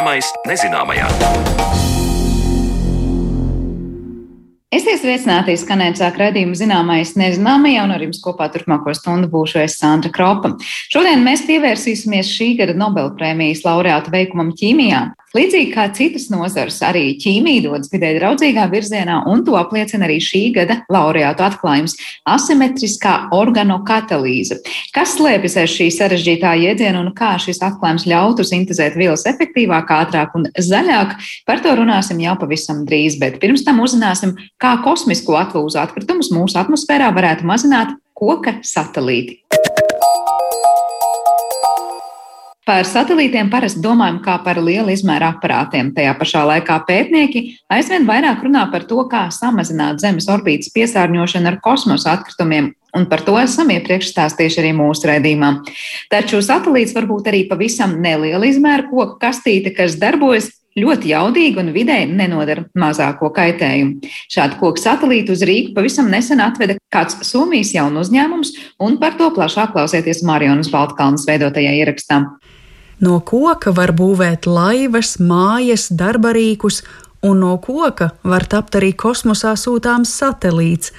Zināmais nezināmajā. Esiet sveicināti, skanēt sāk redzējumu zināmais nezināmajā, un ar jums kopā turpmāko stundu būšu es Sandra Kropa. Šodien mēs pievērsīsimies šī gada Nobelprēmijas laureāta veikumam ķīmijā. Līdzīgi kā citas nozars, arī ķīmija dodas vidē draudzīgā virzienā, un to apliecina arī šī gada laureātu atklājums - asimetriskā organokatalīze. Kas slēpjas aiz šī sarežģītā jēdziena un kā šis atklājums ļautu sintēzēt vielas efektīvāk, ātrāk un zaļāk, par to runāsim jau pavisam drīz, bet pirms tam uzzināsim, kā kosmisko atlūzu atkritumus mūsu atmosfērā varētu mazināt koka satelīti. Par satelītiem parasti domājam kā par lielu izmēru aparātiem. Tajā pašā laikā pētnieki aizvien vairāk runā par to, kā samazināt Zemes orbītas piesārņošanu ar kosmosa atkritumiem, un par to esam iepriekš stāstījuši arī mūsu raidījumā. Taču satelīts var būt arī pavisam neliela izmēra koku kastīte, kas darbojas ļoti jaudīgi un vidē nenodara mazāko kaitējumu. Šādu koku satelītu uz Rīgu pavisam nesen atveda kāds Somijas jaunu uzņēmums, un par to plašāk klausieties Marionas Baltkalnas veidotajā ierakstā. No koka var būvēt laivas, mājas, darbarīkus, un no koka var tapt arī kosmosā sūtāms satelīts.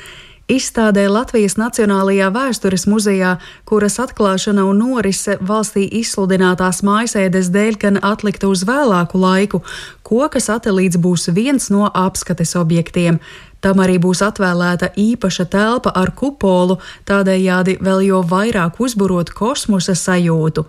Izstādē Latvijas Nacionālajā vēstures muzejā, kuras atklāšana un norise valstī izsludinātās mājasēdes dēļ gan atlikta uz vēlāku laiku, koka satelīts būs viens no apskates objektiem. Tam arī būs atvēlēta īpaša telpa ar kupolu, tādējādi vēl jo vairāk uzburot kosmosa sajūtu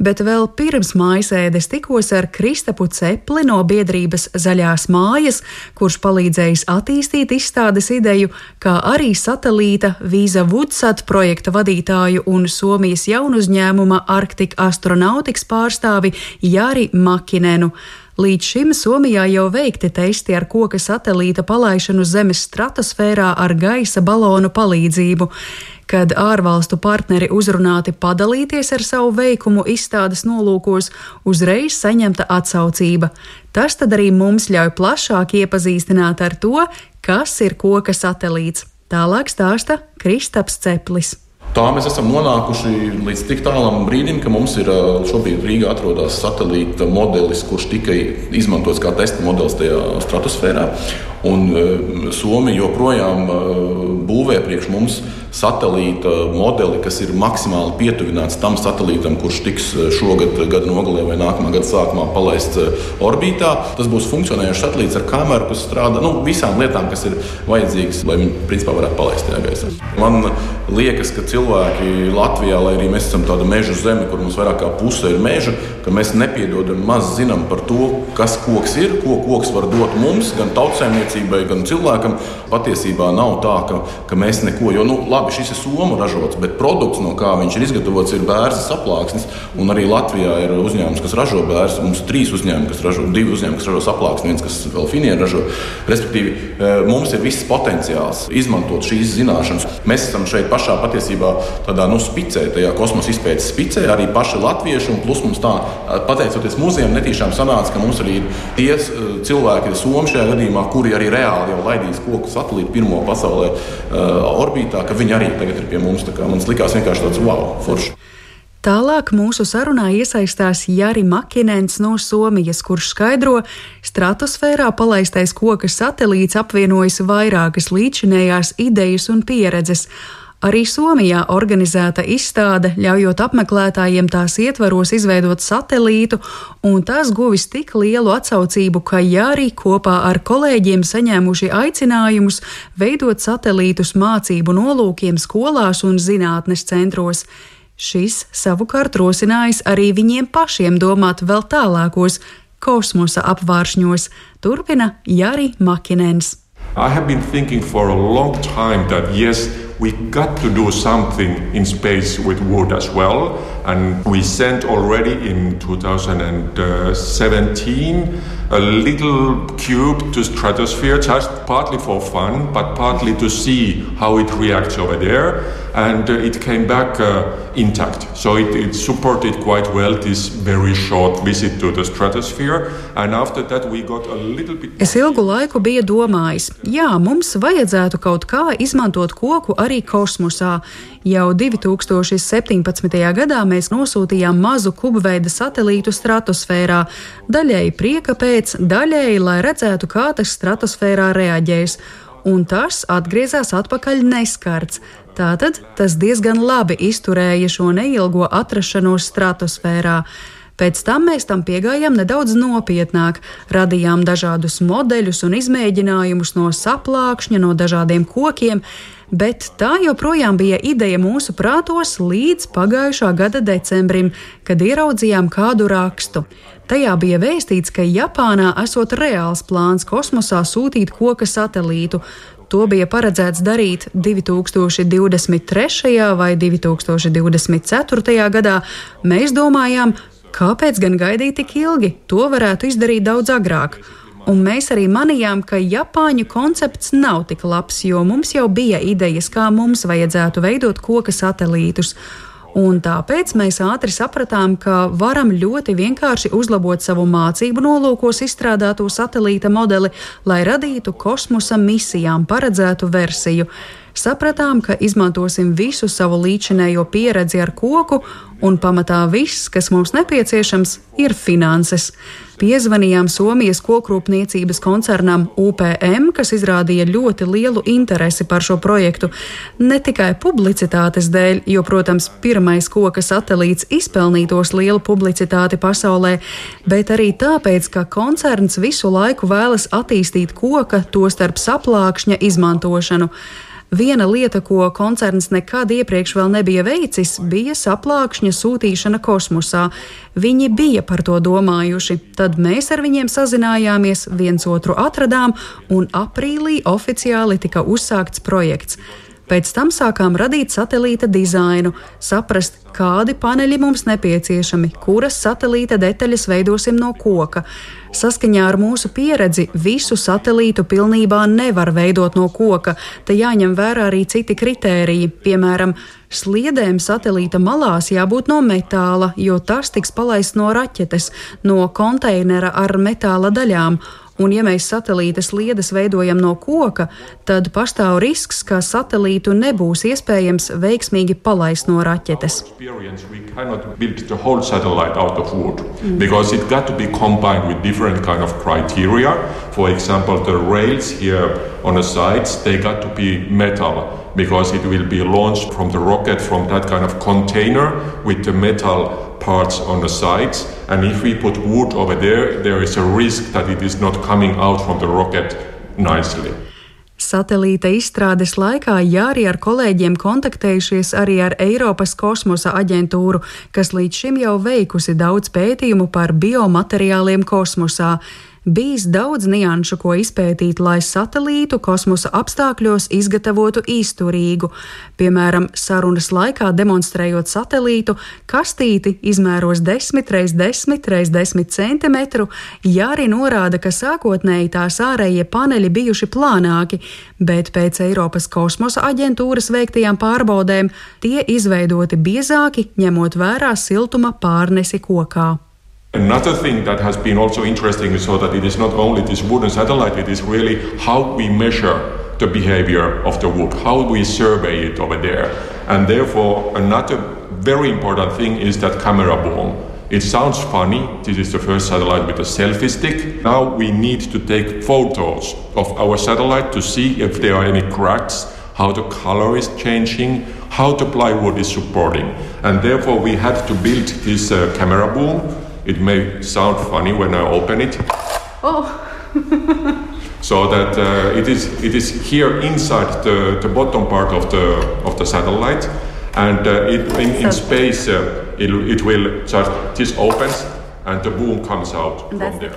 bet vēl pirms mājasēdes tikos ar Kristapu Cepli no biedrības Zaļās mājas, kurš palīdzējis attīstīt izstādes ideju, kā arī satelīta Vīza Vudsat projekta vadītāju un Somijas jaunu uzņēmuma Arktika astronautikas pārstāvi Jāri Makinenu. Līdz šim Somijā jau veikti testi ar koka satelīta palaišanu Zemes stratosfērā ar gaisa balonu palīdzību. Kad ārvalstu partneri uzrunāti padalīties ar savu veikumu izstādes nolūkos, uzreiz saņemta atsaucība. Tas tad arī mums ļauj plašāk iepazīstināt ar to, kas ir koka satelīts. Tālāk stāsta Kristaps Ceplis. Tā mēs esam nonākuši līdz tik tālam brīdim, ka mums ir šobrīd Rīgā atrodas satelīta modelis, kurš tika izmantots kā testa modelis tajā stratosfērā. Un Somija joprojām būvē priekš mums satelīta modeli, kas ir maksimāli pietuvināts tam satelītam, kurš tiks eh, šogad gada nogalē vai nākamā gada sākumā palaists eh, orbītā. Tas būs funkcionējošs satelīts ar kameru, kas strādā nu, visām lietām, kas ir vajadzīgas, lai viņi principā varētu palaist tajā gaisā. Man liekas, ka cilvēki Latvijā, lai arī mēs esam tāda meža zeme, kur mums vairāk kā puse ir meža, ka mēs nepiedodam maz zinām par to, kas koks ir, ko koks var dot mums, gan tautsēmniecībai, gan cilvēkam. Patiesībā nav tā, ka, ka mēs neko, jo nu, labi, šis ir somu ražots, bet produkts, no kā viņš ir izgatavots, ir bērns saplāksnis. Un arī Latvijā ir uzņēmums, kas ražo bērns. Mums ir trīs uzņēmumi, kas ražo, divi uzņēmumi, kas ražo saplāksni, viens, kas vēl finieru ražo. Respektīvi, e, mums ir viss potenciāls izmantot šīs zināšanas. Mēs esam šeit pašā patiesībā tādā nu, spicē, tajā kosmosa izpētes spicē, arī paši latvieši. Plus mums tā, pateicoties muzejam, netīšām sanāca, ka mums arī ir tie e, cilvēki, Somija šajā gadījumā, kuri arī reāli jau laidīs koku satelītu pirmo pasaulē uh, orbītā, ka viņi arī tagad ir pie mums. Man likās vienkārši tāds wow, forši. Tālāk mūsu sarunā iesaistās Jari Makinēns no Somijas, kurš skaidro, stratosfērā palaistais koka satelīts apvienojas vairākas līdzinējās idejas un pieredzes. Arī Somijā organizēta izstāde, ļaujot apmeklētājiem tās ietvaros izveidot satelītu, un tas guvis tik lielu atsaucību, ka Jāri kopā ar kolēģiem saņēmuši aicinājumus veidot satelītus mācību nolūkiem skolās un zinātnes centros. Šis savukārt rosinājis arī viņiem pašiem domāt vēl tālākos kosmosa apvāršņos, turpina Jāri Makinens. I have been thinking for a long time that yes, we got to do something in space with wood as well. And we sent already in 2017 a little cube to stratosphere, just partly for fun, but partly to see how it reacts over there. And uh, it came back uh, intact. So it, it, supported quite well this very short visit to the stratosphere. And after that we got a little bit. Es ilgu laiku biju domājis, jā, mums vajadzētu kaut kā izmantot koku arī kosmosā. Jau 2017. gadā mēs nosūtījām mazu kubveida satelītu stratosfērā, daļēji prieka pēc, daļēji, lai redzētu, kā tas stratosfērā reaģēs un tas atgriezās atpakaļ neskarts. Tātad tas diezgan labi izturēja šo neilgo atrašanos stratosfērā. Pēc tam mēs tam piegājām nedaudz nopietnāk, radījām dažādus modeļus un izmēģinājumus no saplākšņa, no dažādiem kokiem, bet tā joprojām bija ideja mūsu prātos līdz pagājušā gada decembrim, kad ieraudzījām kādu rakstu. Tajā bija vēstīts, ka Japānā esot reāls plāns kosmosā sūtīt koka satelītu. To bija paredzēts darīt 2023. vai 2024. gadā. Mēs domājām, kāpēc gan gaidīt tik ilgi? To varētu izdarīt daudz agrāk. Un mēs arī manījām, ka Japāņu koncepts nav tik labs, jo mums jau bija idejas, kā mums vajadzētu veidot koka satelītus. Un tāpēc mēs ātri sapratām, ka varam ļoti vienkārši uzlabot savu mācību nolūkos izstrādāto satelīta modeli, lai radītu kosmosa misijām paredzētu versiju. Sapratām, ka izmantosim visu savu līdzinējo pieredzi ar koku, un pamatā viss, kas mums nepieciešams, ir finanses. Piezvanījām Somijas kokrūpniecības koncernam UPM, kas izrādīja ļoti lielu interesi par šo projektu. Ne tikai publicitātes dēļ, jo, protams, pirmais koka satelīts izpelnītos lielu publicitāti pasaulē, bet arī tāpēc, ka koncerns visu laiku vēlas attīstīt koka, tostarp saplākšņa izmantošanu. Viena lieta, ko koncerns nekad iepriekš vēl nebija veicis, bija saplākšņa sūtīšana kosmosā. Viņi bija par to domājuši. Tad mēs ar viņiem sazinājāmies, viens otru atradām, un aprīlī oficiāli tika uzsākts projekts. Pēc tam sākām radīt satelīta dizainu, saprast, kādi paneļi mums nepieciešami, kuras satelīta detaļas veidosim no koka. Saskaņā ar mūsu pieredzi visu satelītu pilnībā nevar veidot no koka, te jāņem vērā arī citi kritēriji, piemēram, Sliedēm satelīta malās jābūt no metāla, jo tas tiks palaists no raķetes, no konteinera ar metāla daļām, Un, ja mēs satelīta sliedes veidojam no koka, tad pastāv risks, ka satelītu nebūs iespējams veiksmīgi palaist no raķetes. Mm. Because it will be launched from the rocket from that kind of container with the metal parts on the sides. And if we put wood over there, there is a risk that it is not coming out from the rocket nicely. Satelīta izstrādes laikā Jāri ar kolēģiem kontaktējušies arī ar Eiropas kosmosa aģentūru, kas līdz šim jau veikusi daudz pētījumu par biomateriāliem kosmosā bijis daudz nianšu, ko izpētīt, lai satelītu kosmosa apstākļos izgatavotu izturīgu. Piemēram, sarunas laikā demonstrējot satelītu, kastīti izmēros 10 x 10 x 10 cm, ja arī norāda, ka sākotnēji tās ārējie paneļi bijuši plānāki, bet pēc Eiropas kosmosa aģentūras veiktajām pārbaudēm tie izveidoti biezāki, ņemot vērā siltuma pārnesi kokā. Another thing that has been also interesting is so that it is not only this wooden satellite, it is really how we measure the behavior of the wood, how we survey it over there. And therefore, another very important thing is that camera boom. It sounds funny. This is the first satellite with a selfie stick. Now we need to take photos of our satellite to see if there are any cracks, how the color is changing, how the plywood is supporting. And therefore, we had to build this uh, camera boom It may sound funny when I open it. Oh. so that uh, it is it is here inside the, the bottom part of the of the satellite, and uh, it, in, in space uh, it, it will just this opens and the boom comes out from there.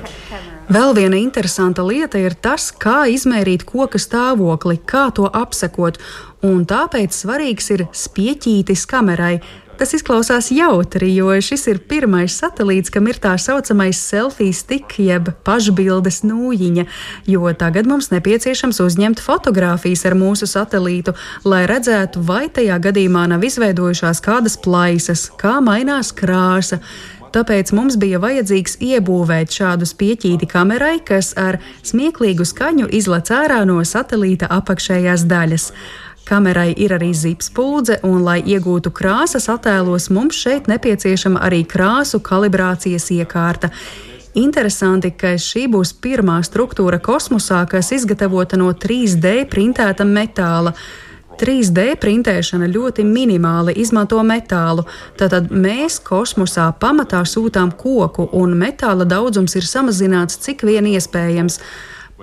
Vēl viena interesanta lieta ir tas, kā izmērīt koka stāvokli, kā to apsekot, un tāpēc svarīgs ir spieķītis kamerai, Tas izklausās jautri, jo šis ir pirmais satelīts, kam ir tā saucamais selfie stick, jeb pašbildes nūjiņa, jo tagad mums nepieciešams uzņemt fotogrāfijas ar mūsu satelītu, lai redzētu, vai tajā gadījumā nav izveidojušās kādas plaisas, kā mainās krāsa. Tāpēc mums bija vajadzīgs iebūvēt šādu spieķīti kamerai, kas ar smieklīgu skaņu izlec ārā no satelīta apakšējās daļas. Kamerai ir arī zipspuldze, un, lai iegūtu krāsas attēlos, mums šeit nepieciešama arī krāsu kalibrācijas iekārta. Interesanti, ka šī būs pirmā struktūra kosmosā, kas izgatavota no 3D printēta metāla. 3D printēšana ļoti minimāli izmanto metālu. Tātad mēs kosmosā pamatā sūtām koku, un metāla daudzums ir samazināts cik vien iespējams.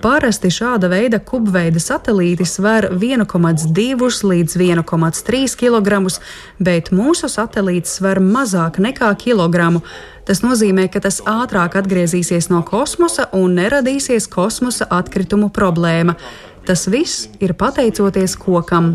Parasti šāda veida kubveida satelīti sver 1,2 līdz 1,3 kg, bet mūsu satelīts sver mazāk nekā kilogramu. Tas nozīmē, ka tas ātrāk atgriezīsies no kosmosa un neradīsies kosmosa atkritumu problēma. Tas viss ir pateicoties kokam.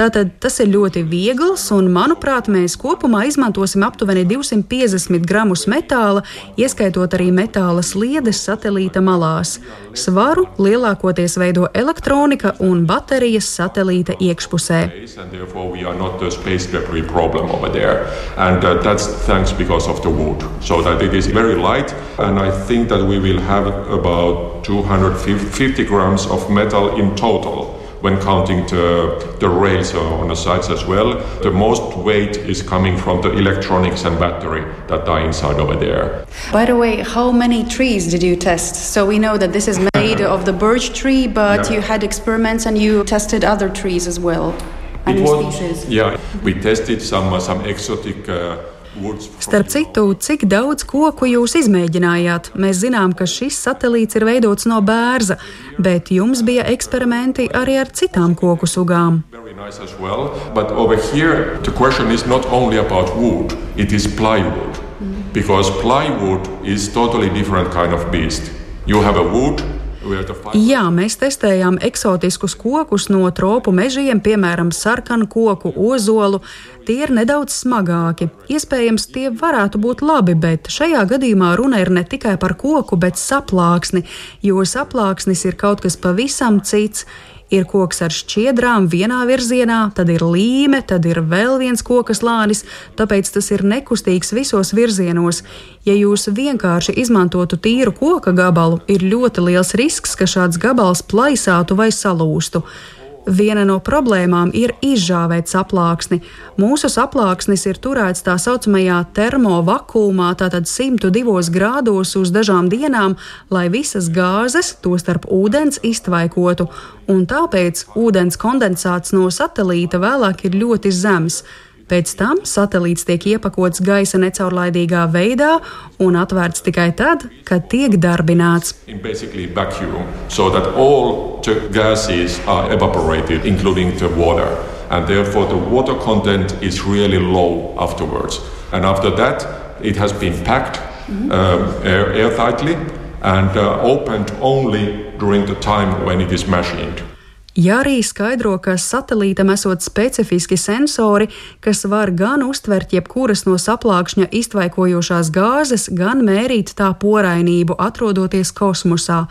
Tātad tas ir ļoti viegls, un, manuprāt, mēs kopumā izmantosim aptuveni 250 gramus metāla, ieskaitot arī metāla sliedes satelīta malās. Svaru lielākoties veido elektronika un baterijas satelīta iekšpusē. And uh, that's thanks because of the wood. So that it is very light, and I think that we will have about 250 grams of metal in total when counting the, the rails on the sides as well. The most weight is coming from the electronics and battery that are inside over there. By the way, how many trees did you test? So we know that this is made of the birch tree, but yeah. you had experiments and you tested other trees as well. It was, yeah, we tested some, uh, some exotic uh, Starp citu, cik daudz koku jūs izmēģinājāt? Mēs zinām, ka šis satelīts ir veidots no bērza, bet jums bija eksperimenti arī ar citām koku sugām. Nice well, but over here the question is not only about wood, it is plywood. Mm. Because plywood is totally different kind of beast. You have a wood Jā, mēs testējām eksotiskus kokus no tropu mežiem, piemēram, sarkanu koku, ozolu. Tie ir nedaudz smagāki. Iespējams, tie varētu būt labi, bet šajā gadījumā runa ir ne tikai par koku, bet saplāksni, jo saplāksnis ir kaut kas pavisam cits. Ir koks ar šķiedrām vienā virzienā, tad ir līme, tad ir vēl viens koka slānis, tāpēc tas ir nekustīgs visos virzienos. Ja jūs vienkārši izmantotu tīru koka gabalu, ir ļoti liels risks, ka šāds gabals plaisātu vai salūstu. Viena no problēmām ir izžāvēt saplāksni. Mūsu saplāksnis ir turēts tā saucamajā termovakumā, tātad 102 grādos uz dažām dienām, lai visas gāzes, tostarp ūdens, iztvaikotu, un tāpēc ūdens kondensāts no satelīta vēlāk ir ļoti zems. Pēc tam satelīts tiek iepakots gaisa necaurlaidīgā veidā un atvērts tikai tad, kad tiek darbināts. Vacuum, so and therefore the water content is really low afterwards. And after that, it has been packed mm-hmm. um, air, airtightly and uh, opened only during the time when it is machined. Ja arī skaidro, ka satelītam esot specifiski sensori, kas var gan uztvert jebkuras no saplākšņa iztvaikojošās gāzes, gan mērīt tā porainību, atrodoties kosmosā.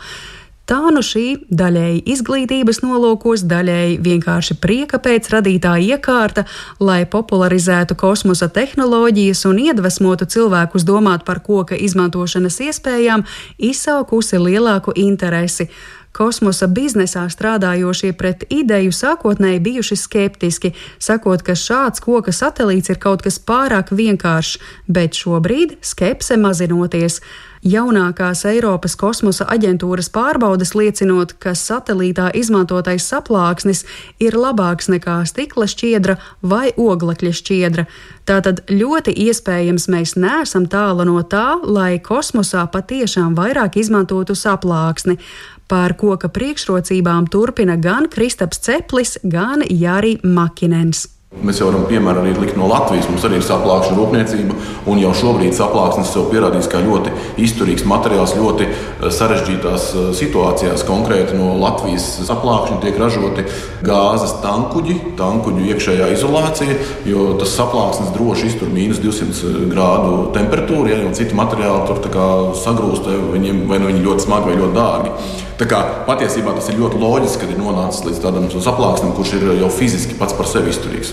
Tā nu šī daļēji izglītības nolūkos, daļēji vienkārši prieka pēc radītā iekārta, lai popularizētu kosmosa tehnoloģijas un iedvesmotu cilvēkus domāt par koka izmantošanas iespējām, izsaukusi lielāku interesi. Kosmosa biznesā strādājošie pret ideju sākotnēji bijuši skeptiski, sakot, ka šāds koka satelīts ir kaut kas pārāk vienkāršs, bet šobrīd skepse mazinoties. Jaunākās Eiropas kosmosa aģentūras pārbaudes liecinot, ka satelītā izmantotais saplāksnis ir labāks nekā stikla šķiedra vai oglekļa šķiedra. Tātad ļoti iespējams mēs neesam tālu no tā, lai kosmosā patiešām vairāk izmantotu saplāksni. Par koka priekšrocībām turpina gan Kristaps Ceplis, gan Jāri Makinens. Mēs jau varam piemēram arī likt no Latvijas. Mums arī ir saplākšana rūpniecība, un jau šobrīd saplāksnes sev pierādījis kā ļoti izturīgs materiāls ļoti eh, sarežģītās eh, situācijās. Konkrēti no Latvijas saplākšņa tiek ražoti gāzes tankuģi, tankuģu iekšējā izolācija, jo tas saplāksnes droši iztur mīnus 200 grādu temperatūru, ja jau citi materiāli tur sagrūst, viņiem, vai nu viņi ļoti smagi vai ļoti dārgi. Tā kā patiesībā tas ir ļoti loģiski, kad ir nonācis līdz tādam saplāksnim, kurš ir jau fiziski pats par sevi izturīgs.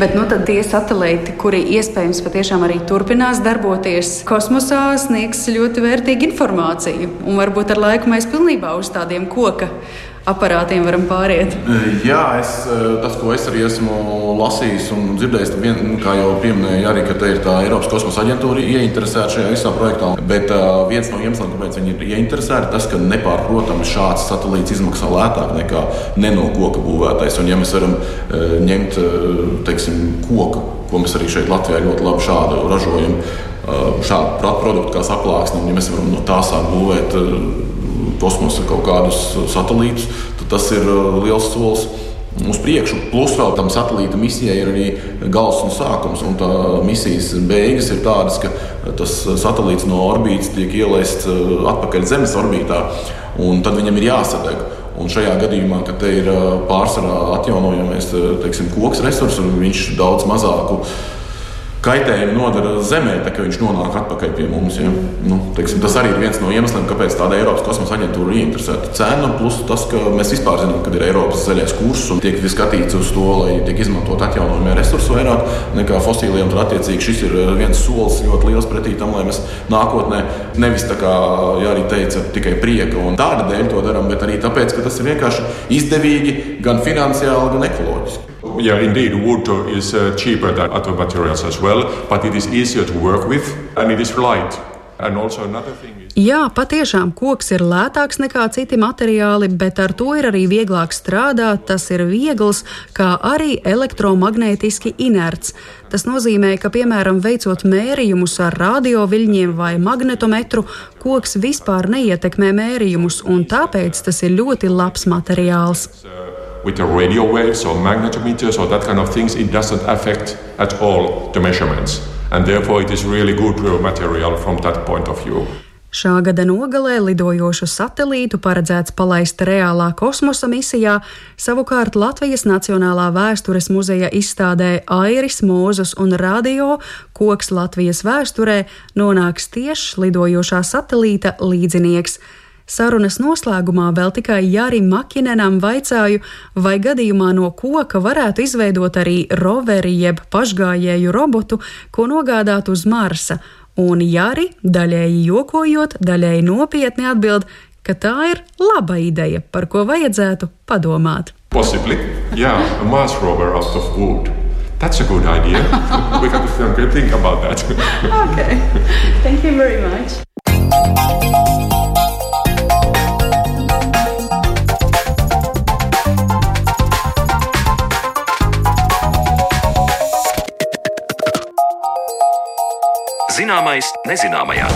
Bet nu, tie satelīti, kuri iespējams patiešām arī turpinās darboties kosmosā, sniegs ļoti vērtīgu informāciju. Un varbūt ar laiku mēs pilnībā uz tādiem koka aparātiem varam pāriet. Jā, es, tas, ko es arī esmu lasījis un dzirdējis, vien, nu, kā jau pieminēja, arī ka ir tā Eiropas kosmosa aģentūra ieinteresēta šajā visā projektā. Bet uh, viens no iemesliem, kāpēc viņi ir ieinteresēti, tas, ka nepārprotami šāds satelīts izmaksā lētāk nekā ne no koka būvētais. Un, ja mēs varam uh, ņemt uh, teiksim, koku, ko mēs arī šeit Latvijā ļoti labi šādu ražojam, šādu produktu kā saplāksni, un ja mēs varam no tā sākt būvēt kosmosa kaut kādus satelītus, tad tas ir uh, liels solis uz priekšu. Plus vēl tam satelīta misijai ir arī gals un sākums. Un tā misijas beigas ir tādas, ka tas satelīts no orbītas tiek ielaists atpakaļ Zemes orbītā, un tad viņam ir jāsadeg. Un šajā gadījumā, kad te ir pārsvarā atjaunojamais teiksim, koks resurss, un viņš daudz mazāku kaitējumu nodara zemē, tā, ka viņš nonāk atpakaļ pie mums. Ja? Nu, teiksim, tas arī ir viens no iemesliem, kāpēc tāda Eiropas kosmosa aģentūra ir interesēta. Cena plus tas, ka mēs vispār zinām, ka ir Eiropas zaļais kurs un tiek skatīts uz to, lai tiek izmantot atjaunojamie resursi vairāk nekā fosiliem. Tad, attiecīgi, šis ir viens solis ļoti liels pretī tam, lai mēs nākotnē nevis tā kā Jāri teica, tikai prieka un tāda dēļ to darām, bet arī tāpēc, ka tas ir vienkārši izdevīgi gan finansiāli, gan ekoloģiski. Yeah, indeed, wood is uh, cheaper than other materials as well, but it is easier to work with and it is light. Jā, patiešām koks ir lētāks nekā citi materiāli, bet ar to ir arī vieglāk strādāt. Tas ir viegls, kā arī elektromagnētiski inerts. Tas nozīmē, ka, piemēram, veicot mērījumus ar radioviļņiem vai magnetometru, koks vispār neietekmē mērījumus, un tāpēc tas ir ļoti labs materiāls. With the radio waves or magnetometers or that kind of things, it doesn't affect at all the measurements. And therefore, it is really good material from that point of view. Šā gada nogalē lidojošu satelītu paredzēts palaist reālā kosmosa misijā, savukārt Latvijas Nacionālā vēstures muzeja izstādē Airis, Mūzus un Radio koks Latvijas vēsturē nonāks tieši lidojošā satelīta līdzinieks. Sarunas noslēgumā vēl tikai Jārim Makinenam vaicāju, vai gadījumā no koka varētu izveidot arī roveri jeb pašgājēju robotu, ko nogādāt uz Marsa. Un Jāri, daļēji jokojot, daļēji nopietni atbild, ka tā ir laba ideja, par ko vajadzētu padomāt. Possibly, yeah, a Mars rover out of wood. That's a good idea. we have to think about that. okay, thank you very Zināmais nezināmajā.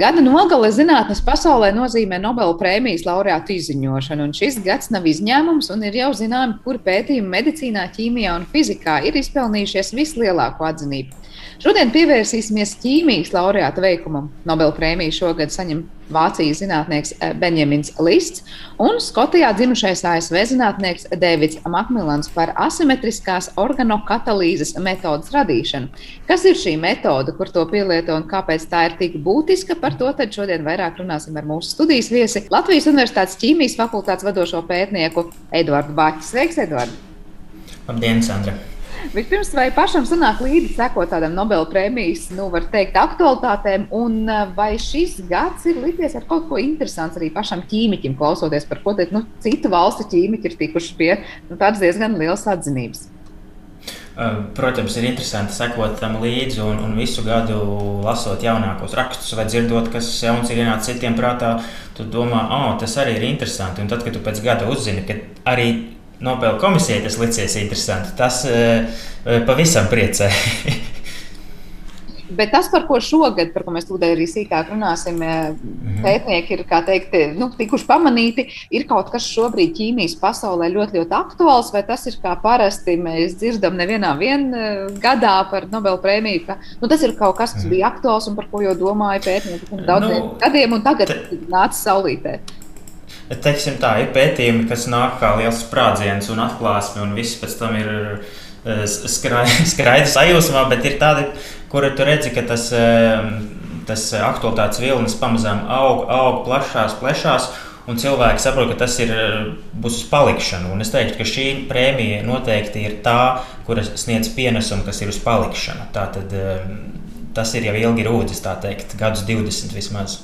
Gada nogale zinātnes pasaulē nozīmē Nobela prēmijas laureātu izziņošanu, un šis gads nav izņēmums, un ir jau zināms, kur pētījumi medicīnā, ķīmijā un fizikā ir izpelnījušies vislielāko atzinību. Šodien pievērsīsimies ķīmijas laureāta veikumam. Nobela prēmiju šogad saņem Vācijas zinātnieks eh, Benjamins Lists un Skotijā dzimušais ASV zinātnieks Dēvids Makmilans par asimetriskās organokatalīzes metodas radīšanu. Kas ir šī metode, kur to pielieto un kāpēc tā ir tik būtiska? Par to šodien vairāk runāsim ar mūsu studijas viesi Latvijas Universitātes ķīmijas fakultātes vadošo pētnieku Eduardu Baķu. Sveiks, Eduards! Labdien, Sandra! Vispirms, vai pašam sanāk līdzi sekot tādam Nobela prēmijas, nu, var teikt, aktualitātēm, un eh, vai šis gads ir licies ar kaut ko interesantu arī pašam ķīmiķim, klausoties par ko teikt, nu, citu valstu ķīmiķi ir tikuši pie nu, tādas diezgan lielas atzinības. Eh, protams, ir interesanti sekot tam līdzi un, un visu gadu lasot jaunākos rakstus vai dzirdot, kas jauns ir ienācis citiem prātā. Tu domā, oh, tas arī ir interesanti. Un tad, kad tu pēc gada uzzini, ka arī Nobela komisijai tas licies interesanti. Tas uh, pavisam priecē. Bet tas, par ko šogad, par ko mēs tūdaļ arī sīkāk runāsim, mhm. pētnieki ir teikt, nu, tikuši pamanīti, ir kaut kas šobrīd ķīmijas pasaulē ļoti, ļoti aktuāls, vai tas ir kā parasti mēs dzirdam nevienā vien gadā par Nobela prēmiju, ka nu, tas ir kaut kas, kas mhm. bija aktuāls un par ko jau domāja pētnieki pirms daudziem nu, gadiem, un tagad nāca saulītē. Teiksim tā, ir pētījumi, kas nāk kā liels sprādziens un atklāsme, un viss pēc tam ir eh, skaidrs sajūsmā, bet ir tādi, kuri tu redzi, ka tas, eh, tas aktualitātes vilnis pamazām aug, aug, plašās, plešās. Un cilvēki saprot, ka tas ir, būs uz palikšanu. Un es teiktu, ka šī prēmija noteikti ir tā, kuras sniedz pienesumu, kas ir uz palikšanu. Tā tad, tas ir jau ilgi rūdzis, tā teikt, gadus 20 vismaz.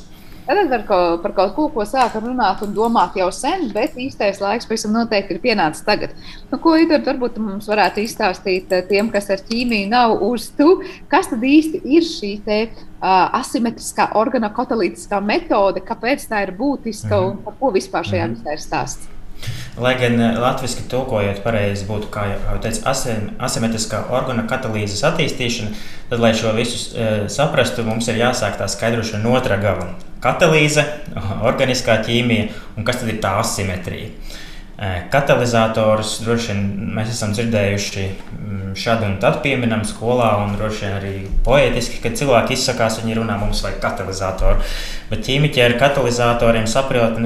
Tad var ko, par kaut ko, ko sākam runāt un domāt jau sen, bet īstais laiks pavisam noteikti ir pienācis tagad. Nu, ko Idor, varbūt mums varētu izstāstīt eh, tiem, kas ar ķīmiju nav uz tu, kas tad īsti ir šī te uh, asimetriskā organokatalītiskā metode, kāpēc tā ir būtiska mm -hmm. un par ko vispār šajā mm -hmm. visā ir stāsts? Lai gan eh, latviešu tulkojot, pareizi būtu, kā jau teicu, asimetriskā orgāna katalīzes attīstīšana, tad, lai šo visu e, saprastu, mums ir jāsāk tā skaidrošana no otrā gala. Katalīze, organiskā ķīmija un kas tad ir tā asimetrija. Katalizatorus droši vien mēs esam dzirdējuši mm, šādu un tādu pieminam skolā, un droši vien arī poetiski, kad cilvēki izsakās, viņi runā mums vajag katalizatoru. Bet ķīmiķi ar katalizatoriem saprot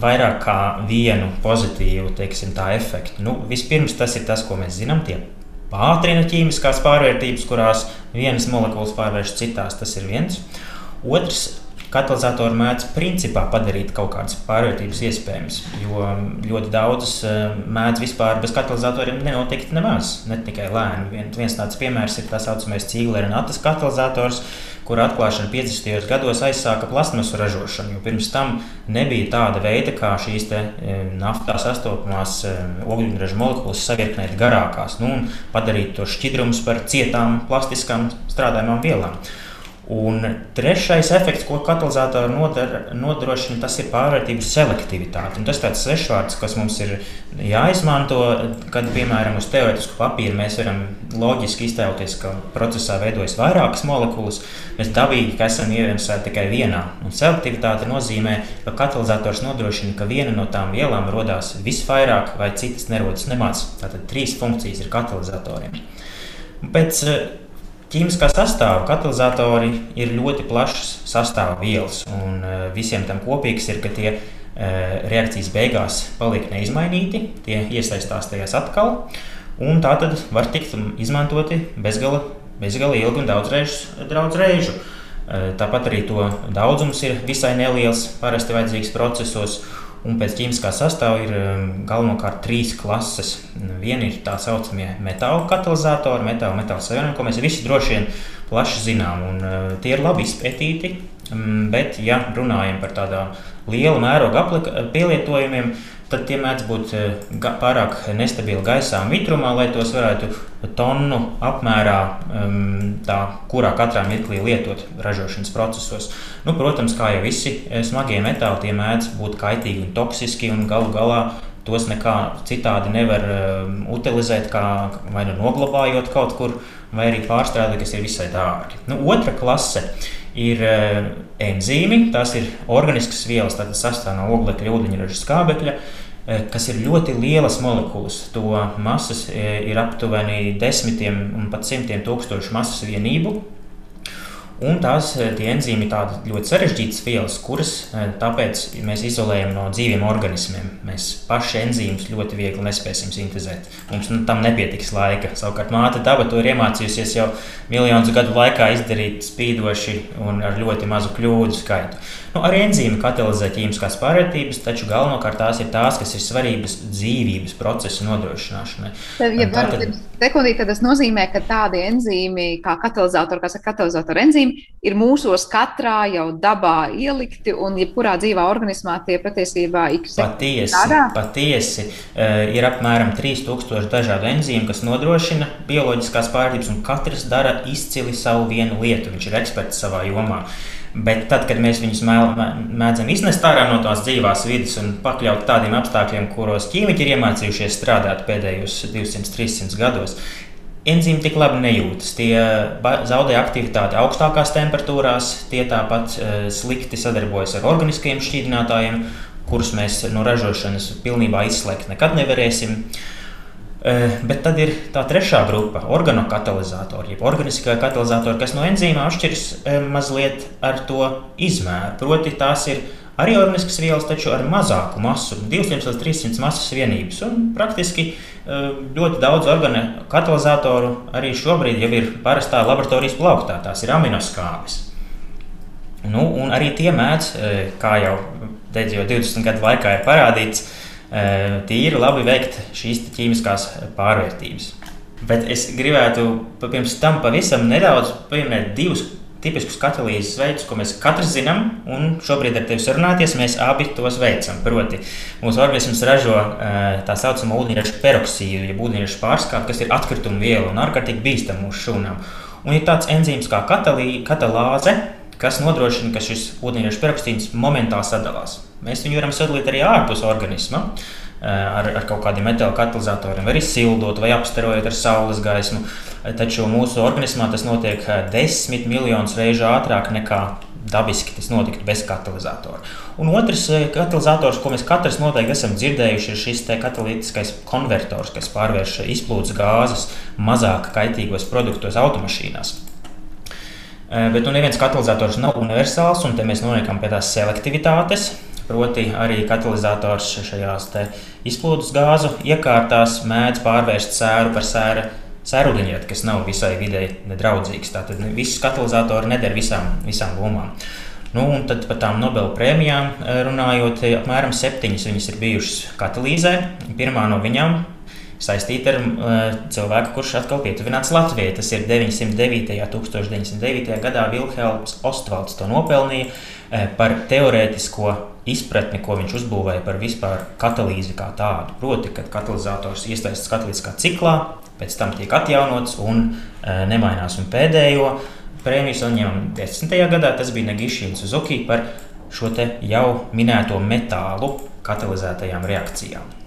vairāk kā vienu pozitīvu teiksim, efektu. Nu, vispirms tas ir tas, ko mēs zinām. Tie pātrina ķīmiskās pārvērtības, kurās vienas molekulas pārvēršas citās. Tas ir viens. Otrs katalizatori mēdz principā padarīt kaut kādas pārvērtības iespējamas. Jo ļoti daudzas eh, mēdz vispār bez katalizatoriem nenotikt nemaz, ne tikai lēni. Viens tāds piemērs ir tā saucamais Cīglera un Atas katalizators, kur atklāšana 50. gados aizsāka plasmasu ražošanu. Pirms tam nebija tāda veida, kā šīs te, eh, naftā sastopamās eh, ogļūdeņraža molekulas savienot garākās nu, un padarīt to šķidrumus par cietām, plastiskām strādājumām vielām. Un trešais efekts, ko katalizatori nodrošina, tas ir pārvērtības selektivitāte. Un tas ir svešvārds, kas mums ir jāizmanto, kad, piemēram, uz teorētisku papīra mēs varam loģiski iztēloties, ka procesā veidojas vairākas molekulas. Mēs dabīgi esam ieviesēti tikai vienā. Un selektivitāte nozīmē, ka katalizators nodrošina, ka viena no tām vielām radās visvairāk, vai citas nerodas nemaz. Tātad trīs funkcijas ir katalizatoriem. Pēc Ķīmiskā sastāvā katalizatori ir ļoti plašs sastāvvielas, un e, visiem tam kopīgs ir, ka tie e, reakcijas beigās paliek neizmainīti, tie iesaistās tajās atkal, un tā tad var tikt izmantoti bezgala, bezgala ilgi un daudz reižu. Daudz reižu. E, tāpat arī to daudzums ir visai neliels, parasti vajadzīgs procesos. Un pēc ķīmiskā sastāvā ir um, galvenokārt trīs klases. Viena ir tā saucamie metāla katalizatori, metāla, metāla savienojumi, ko mēs visi droši vien plaši zinām. Un, uh, tie ir labi izpētīti, um, bet, ja runājam par tādām liela mēroga pielietojumiem, tad tie mēdz būt eh, pārāk nestabili gaisā un mitrumā, lai tos varētu tonu apmērā, um, tā, kurā katrā mirklī lietot ražošanas procesos. Nu, protams, kā jau visi eh, smagie metāli, tie mēdz būt kaitīgi un toksiski un galu galā. Tos nekā citādi nevar um, utilizēt, kā vai nu noglabājot kaut kur, vai arī pārstrādāt, kas ir visai dārgi. Nu, otra klase ir uh, enzīmi. Tās ir organiskas vielas, tādas sastāv no oglekļa, ūdeņraža skābekļa, uh, kas ir ļoti lielas molekulas. To masas uh, ir aptuveni desmitiem un pat simtiem tūkstošu masas vienību. Un tās eh, enzīmi ir ļoti sarežģītas vielas, kuras eh, tāpēc mēs izolējam no dzīviem organismiem. Mēs paši enzīmus ļoti viegli nespēsim sintēzēt. Mums nu, tam nepietiks laika. Savukārt māte daba to ir iemācījusies jau miljonus gadu laikā izdarīt spīdoši un ar ļoti mazu kļūdu skaitu. Nu, arī enzīmi katalizē ķīmiskās pārvērtības, taču galvenokārt tās ir tās, kas ir svarīgas dzīvības procesu nodrošināšanai. Tad, ja varu sekundīt, tad tas nozīmē, ka tādi enzīmi kā katalizatori, kas ir katalizatori enzīmi, ir mūsos katrā jau dabā ielikti un jebkurā dzīvā organismā tie patiesībā ir patiesi. Patiesi uh, ir apmēram 3000 dažādu enzīmu, kas nodrošina bioloģiskās pārvērtības, un katrs dara izcili savu vienu lietu. Viņš ir eksperts savā jomā. Uh, Bet tad, kad mēs viņus mēdzam iznest ārā no tās dzīvās vidas un pakļaut tādiem apstākļiem, kuros ķīmiķi ir iemācījušies strādāt pēdējos 200-300 gados, enzīmi tik labi nejūtas. Tie zaudē aktivitāti augstākās temperatūrās, tie tāpat uh, slikti sadarbojas ar organiskiem šķīdinātājiem, kurus mēs no ražošanas pilnībā izslēgt nekad nevarēsim. Uh, bet tad ir tā trešā grupa - organokatalizatori, jeb organiskie katalizatori, kas no enzīmām atšķiras eh, mazliet ar to izmēru. Proti, tās ir arī organiskas vielas, taču ar mazāku masu, 200 līdz 300 masas vienības. Un praktiski eh, ļoti daudz organokatalizatoru arī šobrīd jau ir parastā laboratorijas plauktā. Tās ir aminoskābes. Nu, un arī tie mēdz, kā jau teicu, jau 20 gadu laikā ir parādīts, tīri labi veikt šīs ķīmiskās pārvērtības. Bet es gribētu pirms tam pavisam nedaudz pieminēt divus tipiskus katalīzes veidus, ko mēs katrs zinām, un šobrīd ar tevi sarunāties, mēs abi tos veicam. Proti, mūsu organisms ražo tā saucamo ūdeņraža peroksīdu, jeb ūdeņraža pārskāpi, kas ir atkrituma viela un ārkārtīgi bīstama mūsu šūnām. Un ir tāds enzīms kā katalī, katalāze, kas nodrošina, ka šis ūdeņraža peroksīds momentāli sadalās. Mēs viņu varam sadalīt arī ārpus organisma. Ar, ar kaut kādiem metāla katalizatoriem, vai arī sildot, vai apstarojot ar saules gaismu. Taču mūsu organismā tas notiek desmit miljonus reižu ātrāk nekā dabiski tas notiktu bez katalizatora. Un otrs katalizators, ko mēs katrs noteikti esam dzirdējuši, ir šis katalītiskais konvertors, kas pārvērš izplūdes gāzes mazāk kaitīgos produktos automašīnās. Bet nu, neviens katalizators nav universāls, un te mēs nonākam pie tās selektivitātes. Proti, arī katalizators šajās izplūdes gāzu iekārtās mēdz pārvērst sēru par sēru sērūdeņieti, kas nav visai videi nedraudzīgs. Tātad visus katalizatori neder visām, visām lomām. Nu, un tad par tām Nobela prēmijām runājot, apmēram septiņas viņas ir bijušas katalīzē. Pirmā no viņām saistīta ar uh, cilvēku, kurš atkal pietuvināts Latvijai. Tas ir 909. un 1909. gadā Vilhelms Ostvalds to nopelnīja uh, par teorētisko izpratni, ko viņš uzbūvēja par vispār katalīzi kā tādu. Proti, kad katalizators iesaistīts katalītiskā ciklā, pēc tam tiek atjaunots un uh, nemainās. Un pēdējo prēmiju saņēma 10. gadā, tas bija Negišķins Zuki par šo jau minēto metālu katalizētajām reakcijām.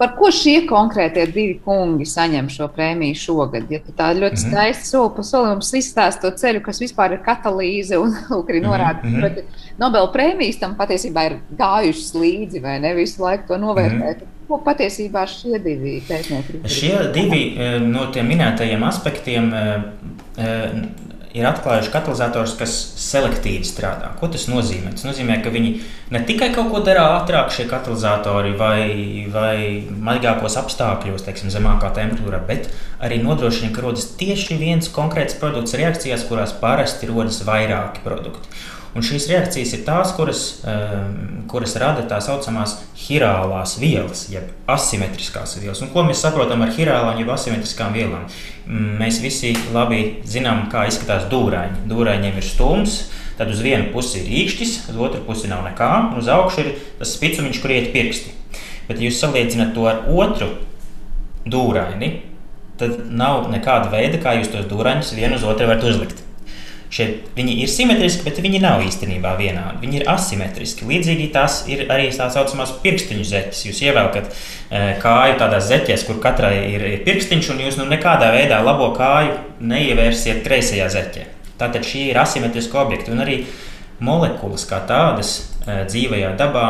Par ko šie konkrētie divi kungi saņem šo prēmiju šogad? Ja tā ļoti mm -hmm. skaisti soli pa solim mums izstāsta to ceļu, kas vispār ir katalīze un arī norāda, mm -hmm. ka Nobela prēmijas tam patiesībā ir gājušas līdzi vai ne visu laiku to novērtēt. Mm -hmm. Ko patiesībā šie divi pētnieki ir? Šie divi eh, no tiem minētajiem aspektiem eh, eh, ir atklājuši katalizators, kas selektīvi strādā. Ko tas nozīmē? Tas nozīmē, ka viņi ne tikai kaut ko dara ātrāk, šie katalizatori vai, vai maigākos apstākļos, teiksim, zemākā temperatūrā, bet arī nodrošina, ka rodas tieši viens konkrēts produkts reakcijās, kurās parasti rodas vairāki produkti. Un šīs reakcijas ir tās, kuras, um, kuras rada tā saucamās hirālās vielas, jeb asimetriskās vielas. Un ko mēs saprotam ar hirālām, jeb asimetriskām vielām? Mēs visi labi zinām, kā izskatās dūraini. Dūrainiem ir stūms, tad uz vienu pusi ir īkšķis, uz otru pusi nav nekā, un uz augšu ir tas spicumiņš, kur iet pirksti. Bet, ja jūs salīdzināt to ar otru dūraini, tad nav nekāda veida, kā jūs tos dūrainus vienu uz otru varat uzlikt. Šie, viņi ir simetriski, bet viņi nav īstenībā vienādi. Viņi ir asimetriski. Līdzīgi tās ir arī tā saucamās pirkstiņu zeķes. Jūs ievelkat e, kāju tādās zeķēs, kur katrai ir, ir pirkstiņš, un jūs nu nekādā veidā labo kāju neievērsiet kreisajā zeķē. Tātad šie ir asimetriski objekti. Un arī molekulas kā tādas e, dzīvajā dabā,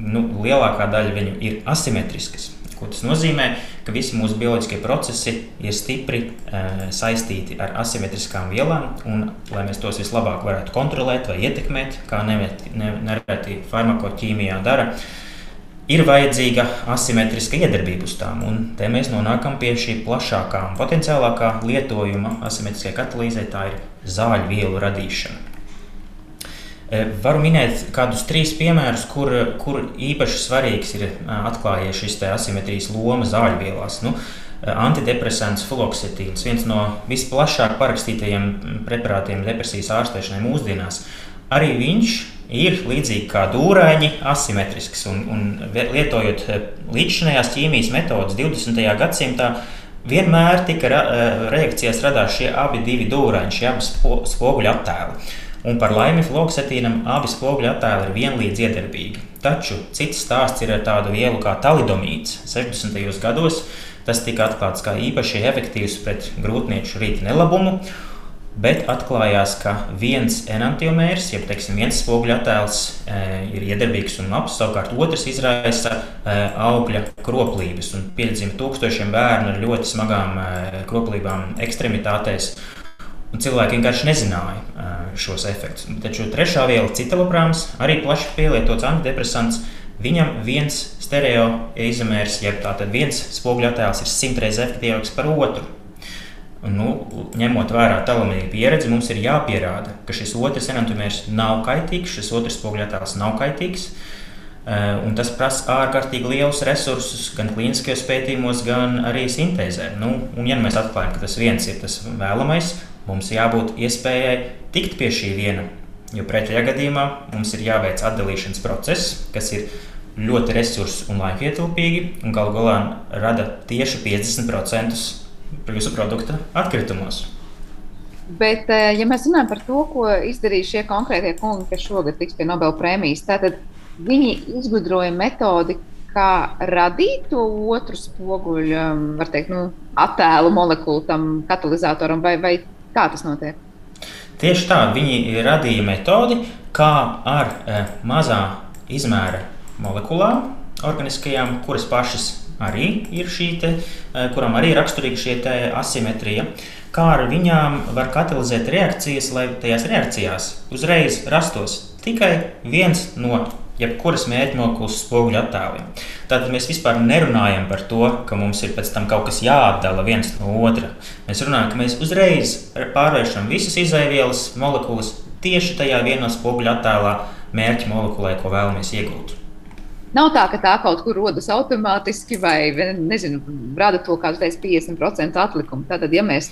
nu, lielākā daļa viņu ir asimetriskas. Ko tas nozīmē? Ka visi mūsu bioloģiskie procesi ir stipri e, saistīti ar asimetriskām vielām, un, lai mēs tos vislabāk varētu kontrolēt vai ietekmēt, kā nereti ne, farmakoķīmijā dara, ir vajadzīga asimetriska iedarbība uz tām. Un te mēs nonākam pie šī plašākā un potenciālākā lietojuma asimetriskajai katalīzei, tā ir zāļu vielu radīšana. Eh, varu minēt kādus trīs piemērus, kur, kur īpaši svarīgs ir eh, atklājies šis asimetrijas loma zāļvielās. Nu, eh, Antidepresants fluoksetīns, viens no visplašāk parakstītajiem mm, preparātiem depresijas ārstēšanai mūsdienās. Arī viņš ir līdzīgi kā dūrāņi, asimetrisks. Un, un lietojot līdzšinējās ķīmijas metodas 20. gadsimtā, vienmēr tika reakcijās radās šie abi dūrāņi, šie abi spoguļu attēli. Un par laimi fluoksetīnam abi spoguļu attēli ir vienlīdz iedarbīgi. Taču cits stāsts ir ar tādu vielu kā talidomīts. 60. gados tas tika atklāts kā īpaši efektīvs pret grūtnieču rīta nelabumu, bet atklājās, ka viens enantiomērs, jeb teiksim, viens spoguļu attēls e, ir iedarbīgs un labs, savukārt otrs izraisa e, augļa kroplības un piedzima tūkstošiem bērnu ar ļoti smagām e, kroplībām ekstremitātēs. Un cilvēki vienkārši nezināja šos efektus. Taču trešā viela, citalopāns, arī plaši pielietots antidepresants. Viņam viens stereoizomērs, jeb tātad viens spoguļu attēls, ir simtreiz efektīvāks par otru. Nu, ņemot vērā telemīnu pieredzi, mums ir jāpierāda, ka šis otrs enantiomērs nav kaitīgs, šis otrs spoguļu attēls nav kaitīgs. Un tas prasa ārkārtīgi lielus resursus gan klīniskajos pētījumos, gan arī sintēzē. Nu, un, ja mēs atklājam, ka tas viens ir tas vēlamais, mums jābūt iespējai tikt pie šī viena. Jo pretējā gadījumā mums ir jāveic atdalīšanas process, kas ir ļoti resursu un laika ietilpīgi, un galu galā rada tieši 50% jūsu produkta atkritumos. Bet, eh, ja mēs runājam par to, ko izdarīja šie konkrētie kungi, kas šogad tiks pie Nobela prēmijas, tad viņi izgudroja metodi, kā radīt to otru spoguļu, um, var teikt, nu, attēlu molekulu tam katalizatoram, vai, vai kā tas notiek? Tieši tā, viņi radīja metodi, kā ar e, mazā izmēra molekulām, organiskajām, kuras pašas arī ir šī, te, e, kuram arī ir raksturīga šī asimetrija, kā ar viņām var katalizēt reakcijas, lai tajās reakcijās uzreiz rastos tikai viens no jebkuras mērķmokulas spoguļu attēliem. Tātad mēs vispār nerunājam par to, ka mums ir pēc tam kaut kas jāatdala viens no otra. Mēs runājam, ka mēs uzreiz pārvēršam visas izēvielas molekulas tieši tajā vienā spoguļu attēlā mērķa molekulai, ko vēlamies iegūt. Nav tā, ka tā kaut kur rodas automātiski vai, nezinu, rada to, kā jūs teicāt, 50% atlikumu. Tātad, ja mēs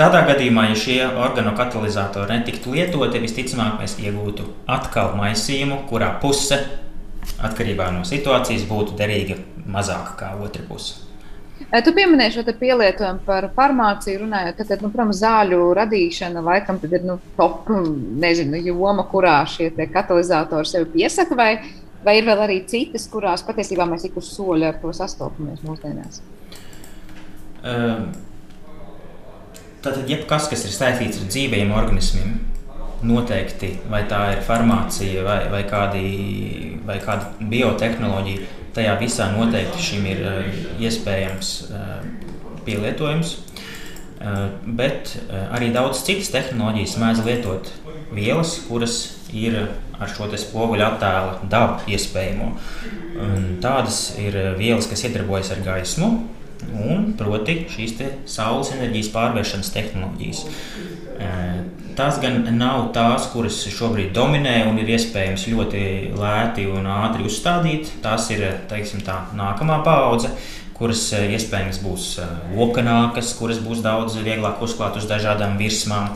Tādā gadījumā, ja šie organokatalizatori netiktu lietoti, visticamāk, mēs iegūtu atkal maisījumu, kurā puse, atkarībā no situācijas, būtu derīga mazāka kā otra puse. Tu pieminēji šo pielietojumu par farmāciju, runājot, ka, tad, nu, protams, zāļu radīšana laikam ir nu, top nezinu, joma, kurā šie katalizatori sevi piesaka, vai, vai ir vēl arī citas, kurās patiesībā mēs ik uz soļa ar to sastopamies mūsdienās? Um. Tātad, jebkas, kas ir saistīts ar dzīvajiem organismiem, noteikti, vai tā ir farmācija vai, vai, kādi, vai kāda biotehnoloģija, tajā visā noteikti šim ir uh, iespējams uh, pielietojums. Uh, bet arī daudz citas tehnoloģijas mēdz lietot vielas, kuras ir ar šo spoguļu attēlu dabu iespējamo. Tādas ir vielas, kas iedarbojas ar gaismu, un proti šīs saules enerģijas pārvēršanas tehnoloģijas. Tās gan nav tās, kuras šobrīd dominē un ir iespējams ļoti lēti un ātri uzstādīt. Tās ir teiksim, tā, nākamā paudze, kuras iespējams būs lokanākas, kuras būs daudz vieglāk uzklāt uz dažādām virsmām,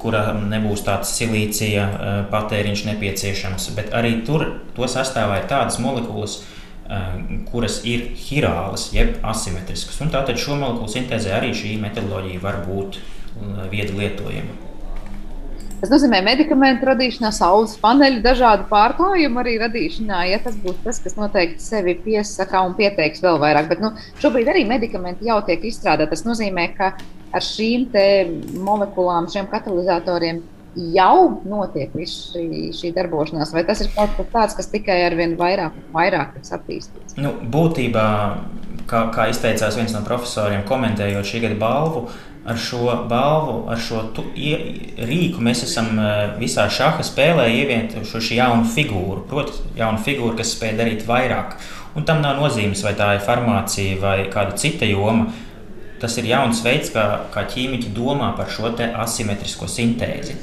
kura nebūs tāds silīcija patēriņš nepieciešams. Bet arī tur to sastāvā ir tādas molekulas, Eh, kuras ir hirālas, jeb asimetriskas. Un tātad šo molekulu sintēzē arī šī metodoloģija var būt eh, viedi lietojama. Tas nozīmē medikamentu radīšanā, saules paneļu, dažādu pārklājumu arī radīšanā. Ja tas būtu tas, kas noteikti sevi piesaka un pieteiks vēl vairāk, bet nu, šobrīd arī medikamenti jau tiek izstrādāti. Tas nozīmē, ka ar šīm molekulām, šiem katalizatoriem jau notiek šī, šī darbošanās, vai tas ir kaut kas tāds, kas tikai ar vien vairāk, vairāk tiks attīstīts? Nu, būtībā, kā, kā izteicās viens no profesoriem, komentējot šī gada balvu, ar šo balvu, ar šo tu, ie, rīku mēs esam e, visā šāda spēlē ievietuši jaunu figūru. Proti, jaunu figūru, kas spēj darīt vairāk. Un tam nav nozīmes, vai tā ir farmācija vai kāda cita joma. Tas ir jauns veids, kā, kā ķīmiķi domā par šo asimetrisko sintēzi.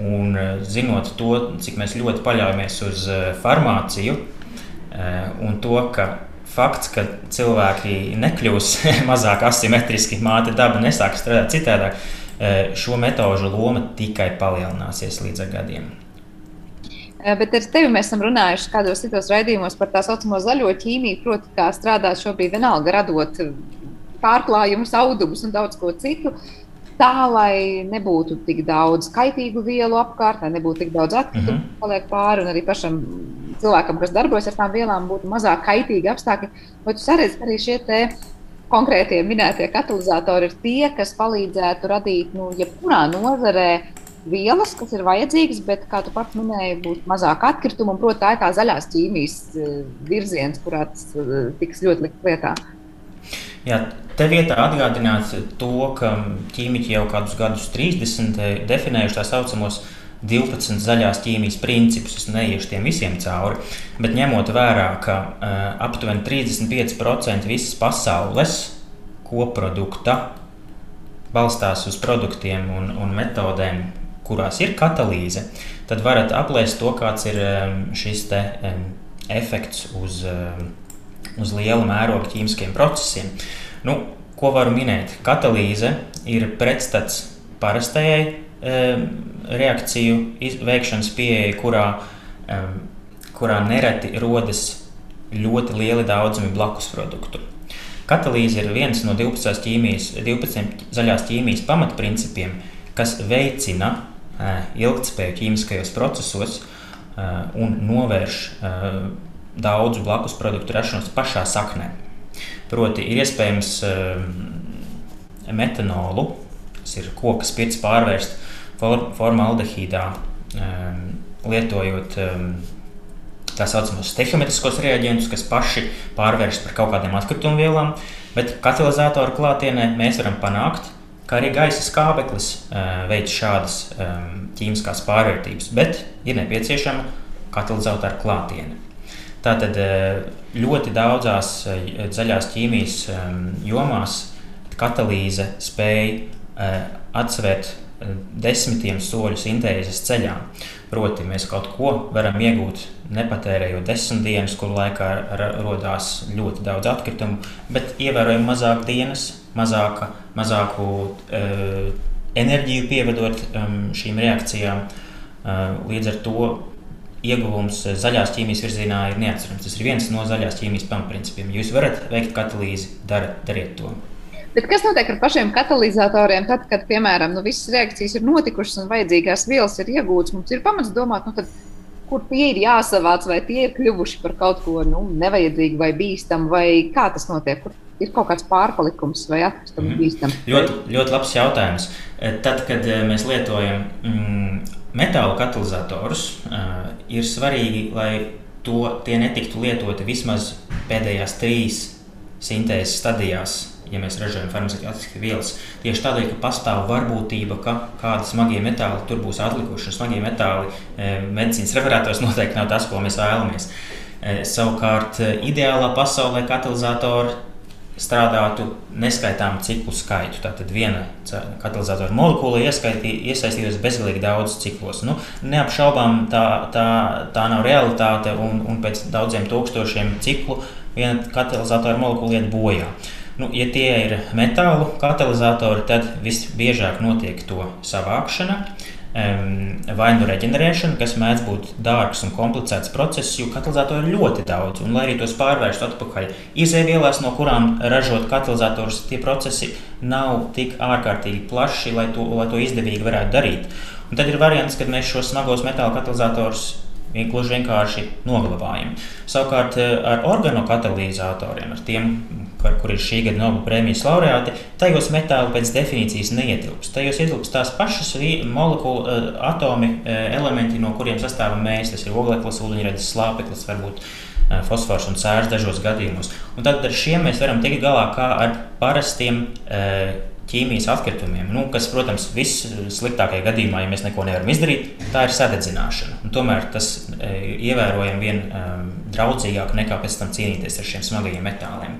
Un, eh, zinot to, cik mēs ļoti paļaujamies uz eh, farmāciju eh, un to, ka fakts, ka cilvēki nekļūs mazāk asimetriski, māte daba nesāk strādāt citādāk, šo metožu loma tikai palielināsies līdz gadiem. Bet ar tevi mēs esam runājuši kādos citos raidījumos par tā saucamo zaļo ķīmiju, proti, kā strādāt šobrīd vienalga radot pārklājumus, audumus un daudz ko citu. Tā, lai nebūtu tik daudz kaitīgu vielu apkārt, lai nebūtu tik daudz atkritumu, mm -hmm. paliek pāri, un arī pašam cilvēkam, kas darbojas ar tām vielām, būtu mazāk kaitīgi apstākļi. Vai tu saredzi arī šie konkrētie minētie katalizatori ir tie, kas palīdzētu radīt, nu, jebkurā nozarē vielas, kas ir vajadzīgas, bet, kā tu pats minēji, būtu mazāk atkritumu. Un, protams, tā ir tā zaļās ķīmijas eh, virziens, kurā tas eh, tiks ļoti likt lietā. Jā, te vietā atgādināt to, ka ķīmiķi jau kādus gadus 30 definējuši tā saucamos 12 zaļās ķīmijas principus. Es neiešu tiem visiem cauri, bet ņemot vērā, ka uh, aptuveni 35% visas pasaules koprodukta balstās uz produktiem un, un metodēm, kurās ir katalīze, tad varat aplēst to, kāds ir um, šis te, um, efekts uz. Um, uz liela mēroga ķīmiskiem procesiem. Nu, ko varu minēt? Katalīze ir pretstats parastajai reakciju veikšanas pieeja, kurā, kurā nereti rodas ļoti lieli daudzumi blakus produktu. Katalīze ir viens no 12, ķīmijas, 12 zaļās ķīmijas pamatprincipiem, kas veicina ilgspēju ķīmiskajos procesos un novērš daudzu blakus produktu rašanos pašā saknē. Proti, ir iespējams metanolu, kas ir koka spirts, pārvērst formaldehīdā, lietojot tā saucamos stehiometriskos reaģentus, kas paši pārvēršas par kaut kādiem atkritumu vielām, bet katalizatoru klātienē mēs varam panākt, ka arī gaisa skābeklis veic šādas ķīmiskās pārvērtības, bet ir nepieciešama katalizatora klātiene. Tātad uh, ļoti daudzās uh, zaļās ķīmijas um, jomās katalīze spēja atsvērt desmitiem soļu sintēzes ceļā. Proti, mēs kaut ko varam iegūt nepatērējot desmit dienas, kur laikā radās ļoti daudz atkritumu, bet ievērojami mazāk dienas, mazāka, mazāku uh, enerģiju pievedot um, šīm reakcijām. Uh, līdz ar to ieguvums zaļās ķīmijas virzienā ir neatcerams. Tas ir viens no zaļās ķīmijas pamatprincipiem. Jūs varat veikt katalīzi, dar, dariet to. Bet kas notiek ar pašiem katalizatoriem, tad, kad, piemēram, nu, visas reakcijas ir notikušas un vajadzīgās vielas ir iegūtas? Mums ir pamats domāt, nu, tad, kur tie ir jāsavāc, vai tie ir kļuvuši par kaut ko nu, nevajadzīgu vai bīstamu, vai kā tas notiek? Kur ir kaut kāds pārpalikums vai atkritums mm. bīstams? Ļoti, ļoti labs jautājums. Eh, tad, kad eh, mēs lietojam mm, metāla katalizatorus, uh, ir svarīgi, lai to, tie netiktu lietoti vismaz pēdējās trīs sintēzes stadijās ja mēs ražojam farmaceitiskās vielas. Tieši tādēļ, ka pastāv varbūtība, ka kādi smagie metāli tur būs atlikuši, un smagie metāli e, medicīnas referātos noteikti nav tas, ko mēs vēlamies. E, savukārt, ideālā pasaulē katalizatori strādātu neskaitāmu ciklu skaitu. Tātad viena katalizatora molekula iesaistītos bezgalīgi daudz ciklos. Nu, neapšaubām tā, tā, tā nav realitāte, un, un pēc daudziem tūkstošiem ciklu viena katalizatora molekula iet bojā. Nu, ja tie ir metālu katalizatori, tad visbiežāk notiek to savākšana. Vai nu reģenerēšana, kas mēdz būt dārgs un komplicēts process, jo katalizatori ir ļoti daudz. Un, lai arī tos pārvērstu atpakaļ izēvielās, no kurām ražot katalizatorus, tie procesi nav tik ārkārtīgi plaši, lai to, lai to izdevīgi varētu darīt. Un tad ir variants, kad mēs šos smagos metāla katalizatorus gluži vienkārši noglabājam. Savukārt eh, ar organokatalīzatoriem, ar tiem, par kur ir šī gada Nobela prēmijas laureāti, tajos metāli pēc definīcijas neietilpst. Tajos ietilpst tās pašas molekulu eh, atomi, eh, elementi, no kuriem sastāvam mēs. Tas ir ogleklis, ūdeņradis, slāpeklis, varbūt fosfors un sērs dažos gadījumos. Un tad ar šiem mēs varam tikt galā kā ar parastiem ķīmijas atkritumiem, nu, kas, protams, vissliktākajā gadījumā, ja mēs neko nevaram izdarīt, tā ir sadedzināšana. Un tomēr tas e, ievērojami vien um, draudzīgāk nekā pēc tam cīnīties ar šiem smagajiem metāliem.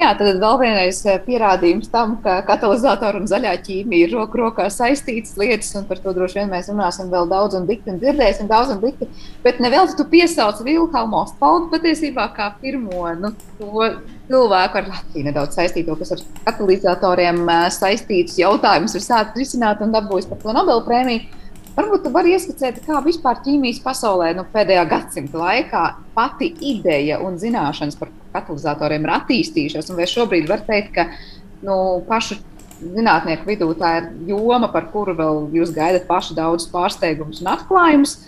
Jā, tad vēl vienreiz e, pierādījums tam, ka katalizatora un zaļā ķīmija ir roku rokā saistītas lietas, un par to droši vien mēs runāsim vēl daudz un dikti, un dzirdēsim daudz un dikti. Bet nevēl tu piesauc Vilhelmu Ostpaldu patiesībā kā pirmo nu, to cilvēku ar Latviju nedaudz saistīto, kas ar katalizatoriem saistītus jautājumus ir sācis risināt un dabūjis par to Nobela prēmiju. Varbūt jūs varat ieskicēt, kā vispār ķīmijas pasaulē nu, pēdējā gadsimta laikā pati ideja un zināšanas par katalizatoriem ir attīstījušās. Vai šobrīd var teikt, ka nu, pašu zinātnieku vidū tā ir joma, par kuru vēl jūs gaidat paši daudz pārsteigumus un atklājumus?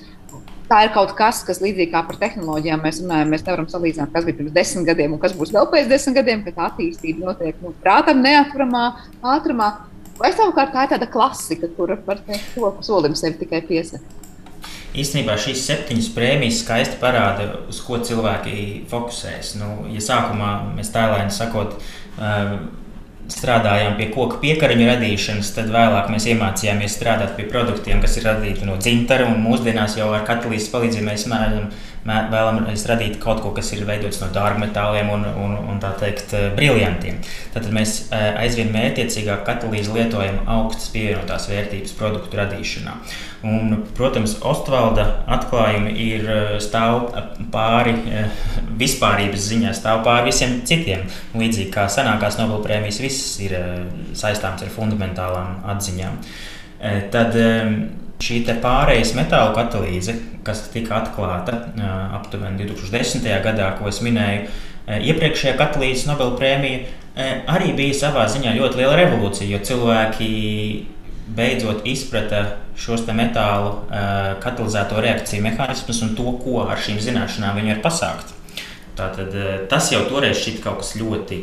tā ir kaut kas, kas līdzīgi kā par tehnoloģijām mēs runājam, mēs nevaram salīdzināt, kas bija pirms desmit gadiem un kas būs vēl pēc desmit gadiem, kad attīstība notiek nu, prātam neatturamā ātrumā. Vai savukārt tā ir tāda klasika, kura teikt, to solim sevi tikai piesaka? Īstenībā šīs septiņas prēmijas skaisti parāda, uz ko cilvēki fokusēs. Nu, ja sākumā mēs tēlēni sakot, uh, strādājām pie koku piekariņu radīšanas, tad vēlāk mēs iemācījāmies strādāt pie produktiem, kas ir radīti no dzintara. Mūsdienās jau ar katalīzes palīdzību mēs mēģinām vēlamies radīt kaut ko, kas ir veidots no dārgmetāliem un, un, un tā teikt, briljantiem. Tad mēs aizvien mērķiecīgāk katalīzi lietojam augstas pievienotās vērtības produktu radīšanā. Un, protams, Ostvalda atklājumi ir stāv pāri vispārības ziņā, stāv pāri visiem citiem. Līdzīgi kā senākās Nobelprēmijas, visas ir saistāmas ar fundamentālām atziņām. Tad Šī pārējais metāla katalīze, kas tika atklāta aptuveni 2010. gadā, ko es minēju, iepriekšējā katalīzes Nobela prēmija, arī bija savā ziņā ļoti liela revolūcija, jo cilvēki beidzot izprata šos metālu katalizēto reakciju mehānismus un to, ko ar šīm zināšanām viņi var pasākt. Tātad, tas jau toreiz šķita kaut kas ļoti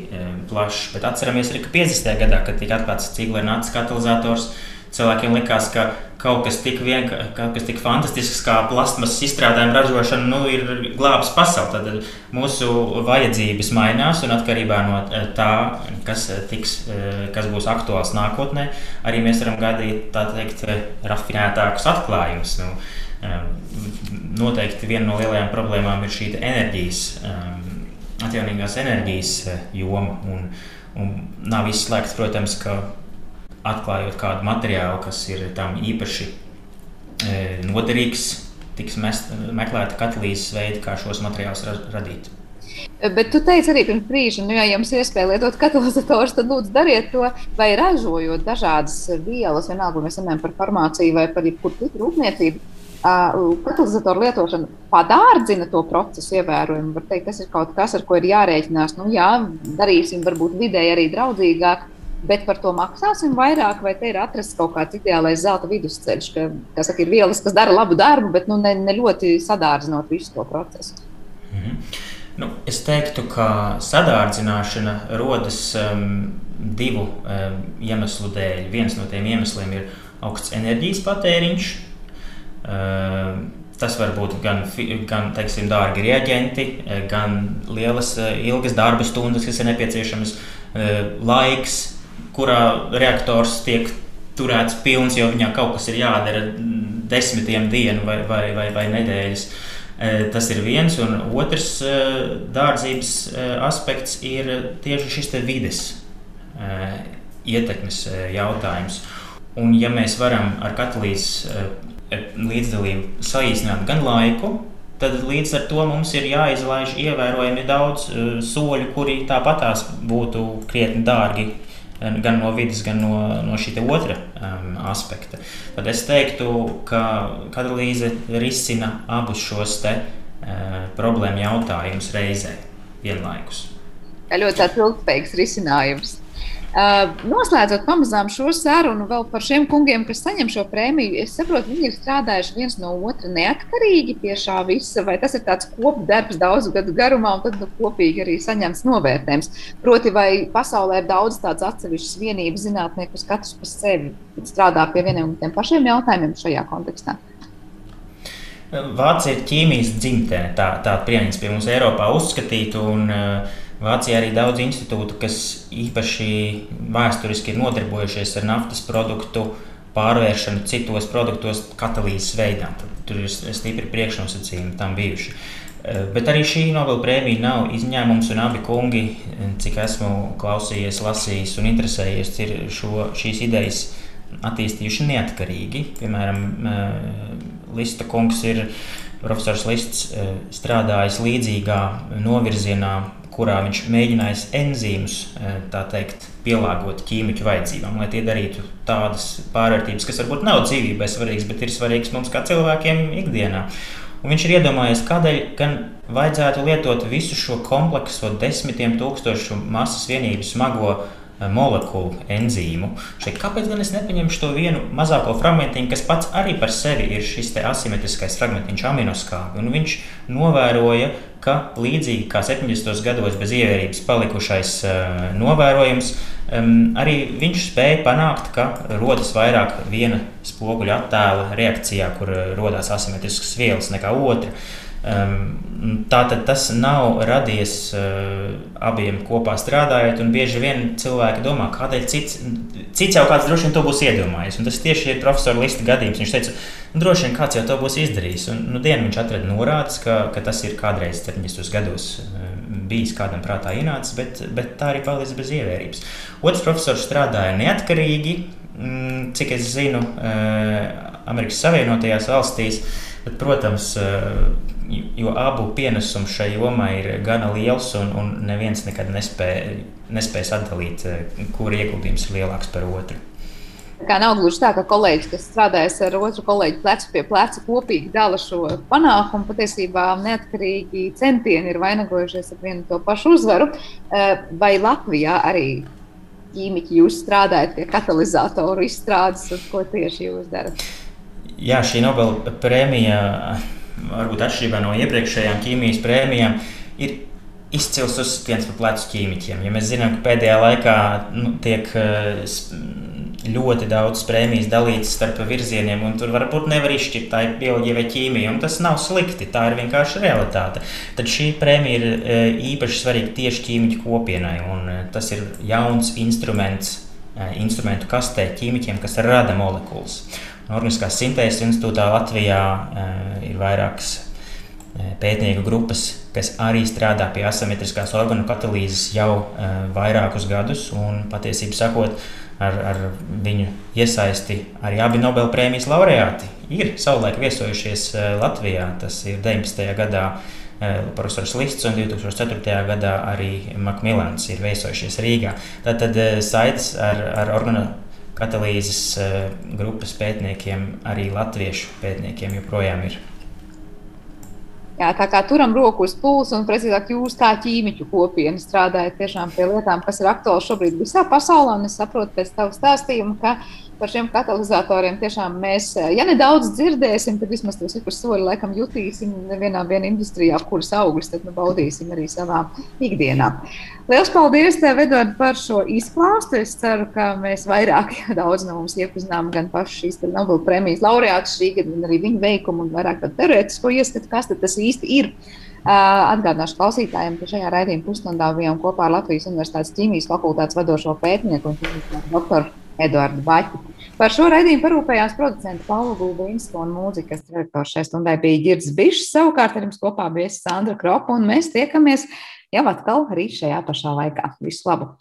plašs, bet atceramies arī, ka 50. gadā, kad tika atklāts ciklināts katalizators, cilvēkiem likās, ka kaut kas tik, vienka, kaut kas tik fantastisks kā plasmasas izstrādājuma ražošana nu, ir glābs pasauli. Tad mūsu vajadzības mainās un atkarībā no eh, tā, kas, eh, tiks, eh, kas būs aktuāls nākotnē, arī mēs varam gaidīt teikt, rafinētākus atklājumus. Nu, noteikti viena no lielajām problēmām ir šī enerģijas, atjaunīgās enerģijas joma. Un, un nav izslēgts, protams, ka atklājot kādu materiālu, kas ir tam īpaši e, noderīgs, tiks mest, meklēta katalīzes veidi, kā šos materiālus ra radīt. Bet tu teici arī pirms brīža, nu, ja jums ir iespēja lietot katalizatorus, tad lūdzu dariet to, vai ražojot dažādas vielas, vienalga, mēs runājam par farmāciju vai par jebkuru citu rūpniecību. Katalizatoru lietošana padārdzina to procesu ievērojami. Teikt, tas ir kaut kas, ar ko ir jārēķinās. Nu, jā, darīsim varbūt vidēji arī draudzīgāk, Bet par to maksāsim vairāk, vai te ir atrasts kaut kāds ideālais zelta vidusceļš, ka, kas saka, ir vielas, kas dara labu darbu, bet nu, ne, ne ļoti sadārdzinot visu to procesu. Mm -hmm. nu, es teiktu, ka sadārdzināšana rodas um, divu um, iemeslu dēļ. Viens no tiem iemesliem ir augsts enerģijas patēriņš. Um, Tas var būt gan, gan teiksim, dārgi reaģenti, gan lielas, ilgas darba stundas, kas ir nepieciešamas, laiks, kurā reaktors tiek turēts pilns, jo viņam kaut kas ir jādara desmitiem dienu vai, vai, vai, vai nedēļas. E, tas ir viens, un otrs e, dārdzības e, aspekts ir tieši šis vides ietekmes jautājums. Un, ja mēs varam ar katalīzes līdzdalību saīsināt gan laiku, tad līdz ar to mums ir jāizlaiž ievērojami daudz soļu, kuri tāpatās būtu krietni dārgi gan no vidas, gan no, no šī otra um, aspekta. Tad es teiktu, ka katalīze risina abus šos te, uh, problēmu jautājumus reizē, vienlaikus. Ļoti ilgspējīgs risinājums. Uh, noslēdzot pamazām šo sarunu vēl par šiem kungiem, kas saņem šo prēmiju, es saprotu, viņi ir strādājuši viens no otra neatkarīgi pie šā visa, vai tas ir tāds kopdarbs daudzu gadu garumā, un tad nu, kopīgi arī saņemts novērtējums. Proti, vai pasaulē ir daudz tādas atsevišķas vienības zinātnieku, kas katrs par sevi strādā pie vieniem un tiem pašiem jautājumiem šajā kontekstā? Vācija ir ķīmijas dzimtene, tā, tā pieņems pie mums Eiropā uzskatīta. Un, uh, Vācijā arī daudz institūtu, kas īpaši vēsturiski ir nodarbojušies ar naftas produktu pārvēršanu citos produktos, katalīzes veidā. Tad tur ir stipri priekšnosacījumi tam bijuši. Eh, bet arī šī Nobela prēmija nav izņēmums, un abi kungi, cik esmu klausījies, lasījis un interesējies, ir šo, šīs idejas attīstījuši neatkarīgi. Piemēram, eh, Lista kungs ir profesors Lists strādājis līdzīgā novirzienā kurā viņš mēģinājis enzīmus eh, teikt, pielāgot ķīmiķu vajadzībām, lai tie darītu tādas pārvērtības, kas varbūt nav dzīvībai svarīgas, bet ir svarīgas mums kā cilvēkiem ikdienā. Un viņš ir iedomājies, kādēļ gan vajadzētu lietot visu šo komplekso desmitiem tūkstošu masas vienību smago Eh, molekulu enzīmu. Šeit, kāpēc gan es nepaņemšu to vienu mazāko fragmentiņu, kas pats arī par sevi ir šis asimetriskais fragmentiņš, aminoskābi? Un viņš novēroja, ka līdzīgi kā 70. gados bez ievērības palikušais uh, novērojums, um, arī viņš spēja panākt, ka rodas vairāk viena spoguļa attēla reakcijā, kur uh, rodas asimetriskas vielas nekā otra. Uh, Tātad tas nav radies uh, abiem kopā strādājot, un bieži vien cilvēki domā, kādēļ cits, cits jau kāds droši vien to būs iedomājies. Un tas tieši ir profesora Lista gadījums. Viņš teica, Droši vien kāds jau to būs izdarījis. Un, nu, dienu viņš atrada norādes, ka, ka tas ir kādreiz 70. gados bijis kādam prātā ienācis, bet, bet tā arī palicis bez ievērības. Otrs profesors strādāja neatkarīgi, mm, cik es zinu, Amerikas Savienotajās valstīs. Bet, protams, jo abu pienesums šai jomai ir gana liels, un, un neviens nekad nespēja, nespēja atdalīt, kur ieguldījums ir lielāks par otru. Kā nav gluži tā, ka kolēģis, kas strādājas ar otru kolēģi plecu pie pleca, kopīgi dala šo panākumu. Patiesībā neatkarīgi centieni ir vainagojušies ar vienu to pašu uzvaru. Eh, vai Latvijā arī ķīmiķi jūs strādājat pie katalizatoru izstrādes, un ko tieši jūs darat? Jā, šī Nobela prēmija, varbūt atšķirībā no iepriekšējām ķīmijas prēmijām, ir izcils uzskats par plecu ķīmiķiem. Ja mēs zinām, ka pēdējā laikā nu, tiek uh, ļoti daudz prēmijas dalītas starp virzieniem, un tur varbūt nevar izšķirt, tā ir bioloģija vai ķīmija. Tas nav slikti, tā ir vienkārši realitāte. Tad šī prēmija ir e, īpaši svarīga tieši ķīmiķu kopienai, un e, tas ir jauns instruments, instrumentu kastē ķīmiķiem, kas rada molekulas. Organiskās sintēzes institūtā Latvijā ir vairākas pētnieku grupas, kas arī strādā pie asimetriskās organu katalīzes jau vairākus gadus, un patiesībā sakot, ar, ar viņu iesaisti arī abi Nobelprēmijas laureāti ir savulaik viesojušies eh, Latvijā. Tas ir 19. gadā eh, profesors Lists un 2004. gadā arī Makmilans ir viesojušies Rīgā. Tātad eh, saites ar, ar organu katalīzes grupas pētniekiem, arī latviešu pētniekiem joprojām ir. Jā, tā kā turam roku uz pulsa, un precīzāk, jūs kā ķīmiķu kopiena strādājat tiešām pie lietām, kas ir aktuāli šobrīd visā pasaulē. Es saprotu pēc tavu stāstījumu, ka par šiem katalizatoriem tiešām mēs, ja nedaudz dzirdēsim, tad vismaz tos ik uz soļu laikam jutīsim nevienā industrijā, kuras augļus tad nu, baudīsim arī savā ikdienā. Lielas paldies, tev, Edvard, par šo izklāstu. Es ceru, ka mēs vairāk, ja daudz no mums iepazinām gan pašu šīs Nobel prēmijas laureātus šī gada, gan arī viņu veikumu un vairāk tādu teorētisko ieskatu, kas tas īsti ir. Atgādināšu klausītājiem, ka šajā raidījuma pusstundā bijām kopā ar Latvijas Universitātes ķīmijas fakultātes vadošo pētnieku un doktoru Eduardu Baķi. Par šo raidījumu parūpējās producents Paula Gulbīnska un mūzikas direktors šai stundai bija Girds Bišs. Savukārt ar jums kopā bija Sandra Kropa un mēs tiekamies jau atkal rīt šajā pašā laikā. Visu labu!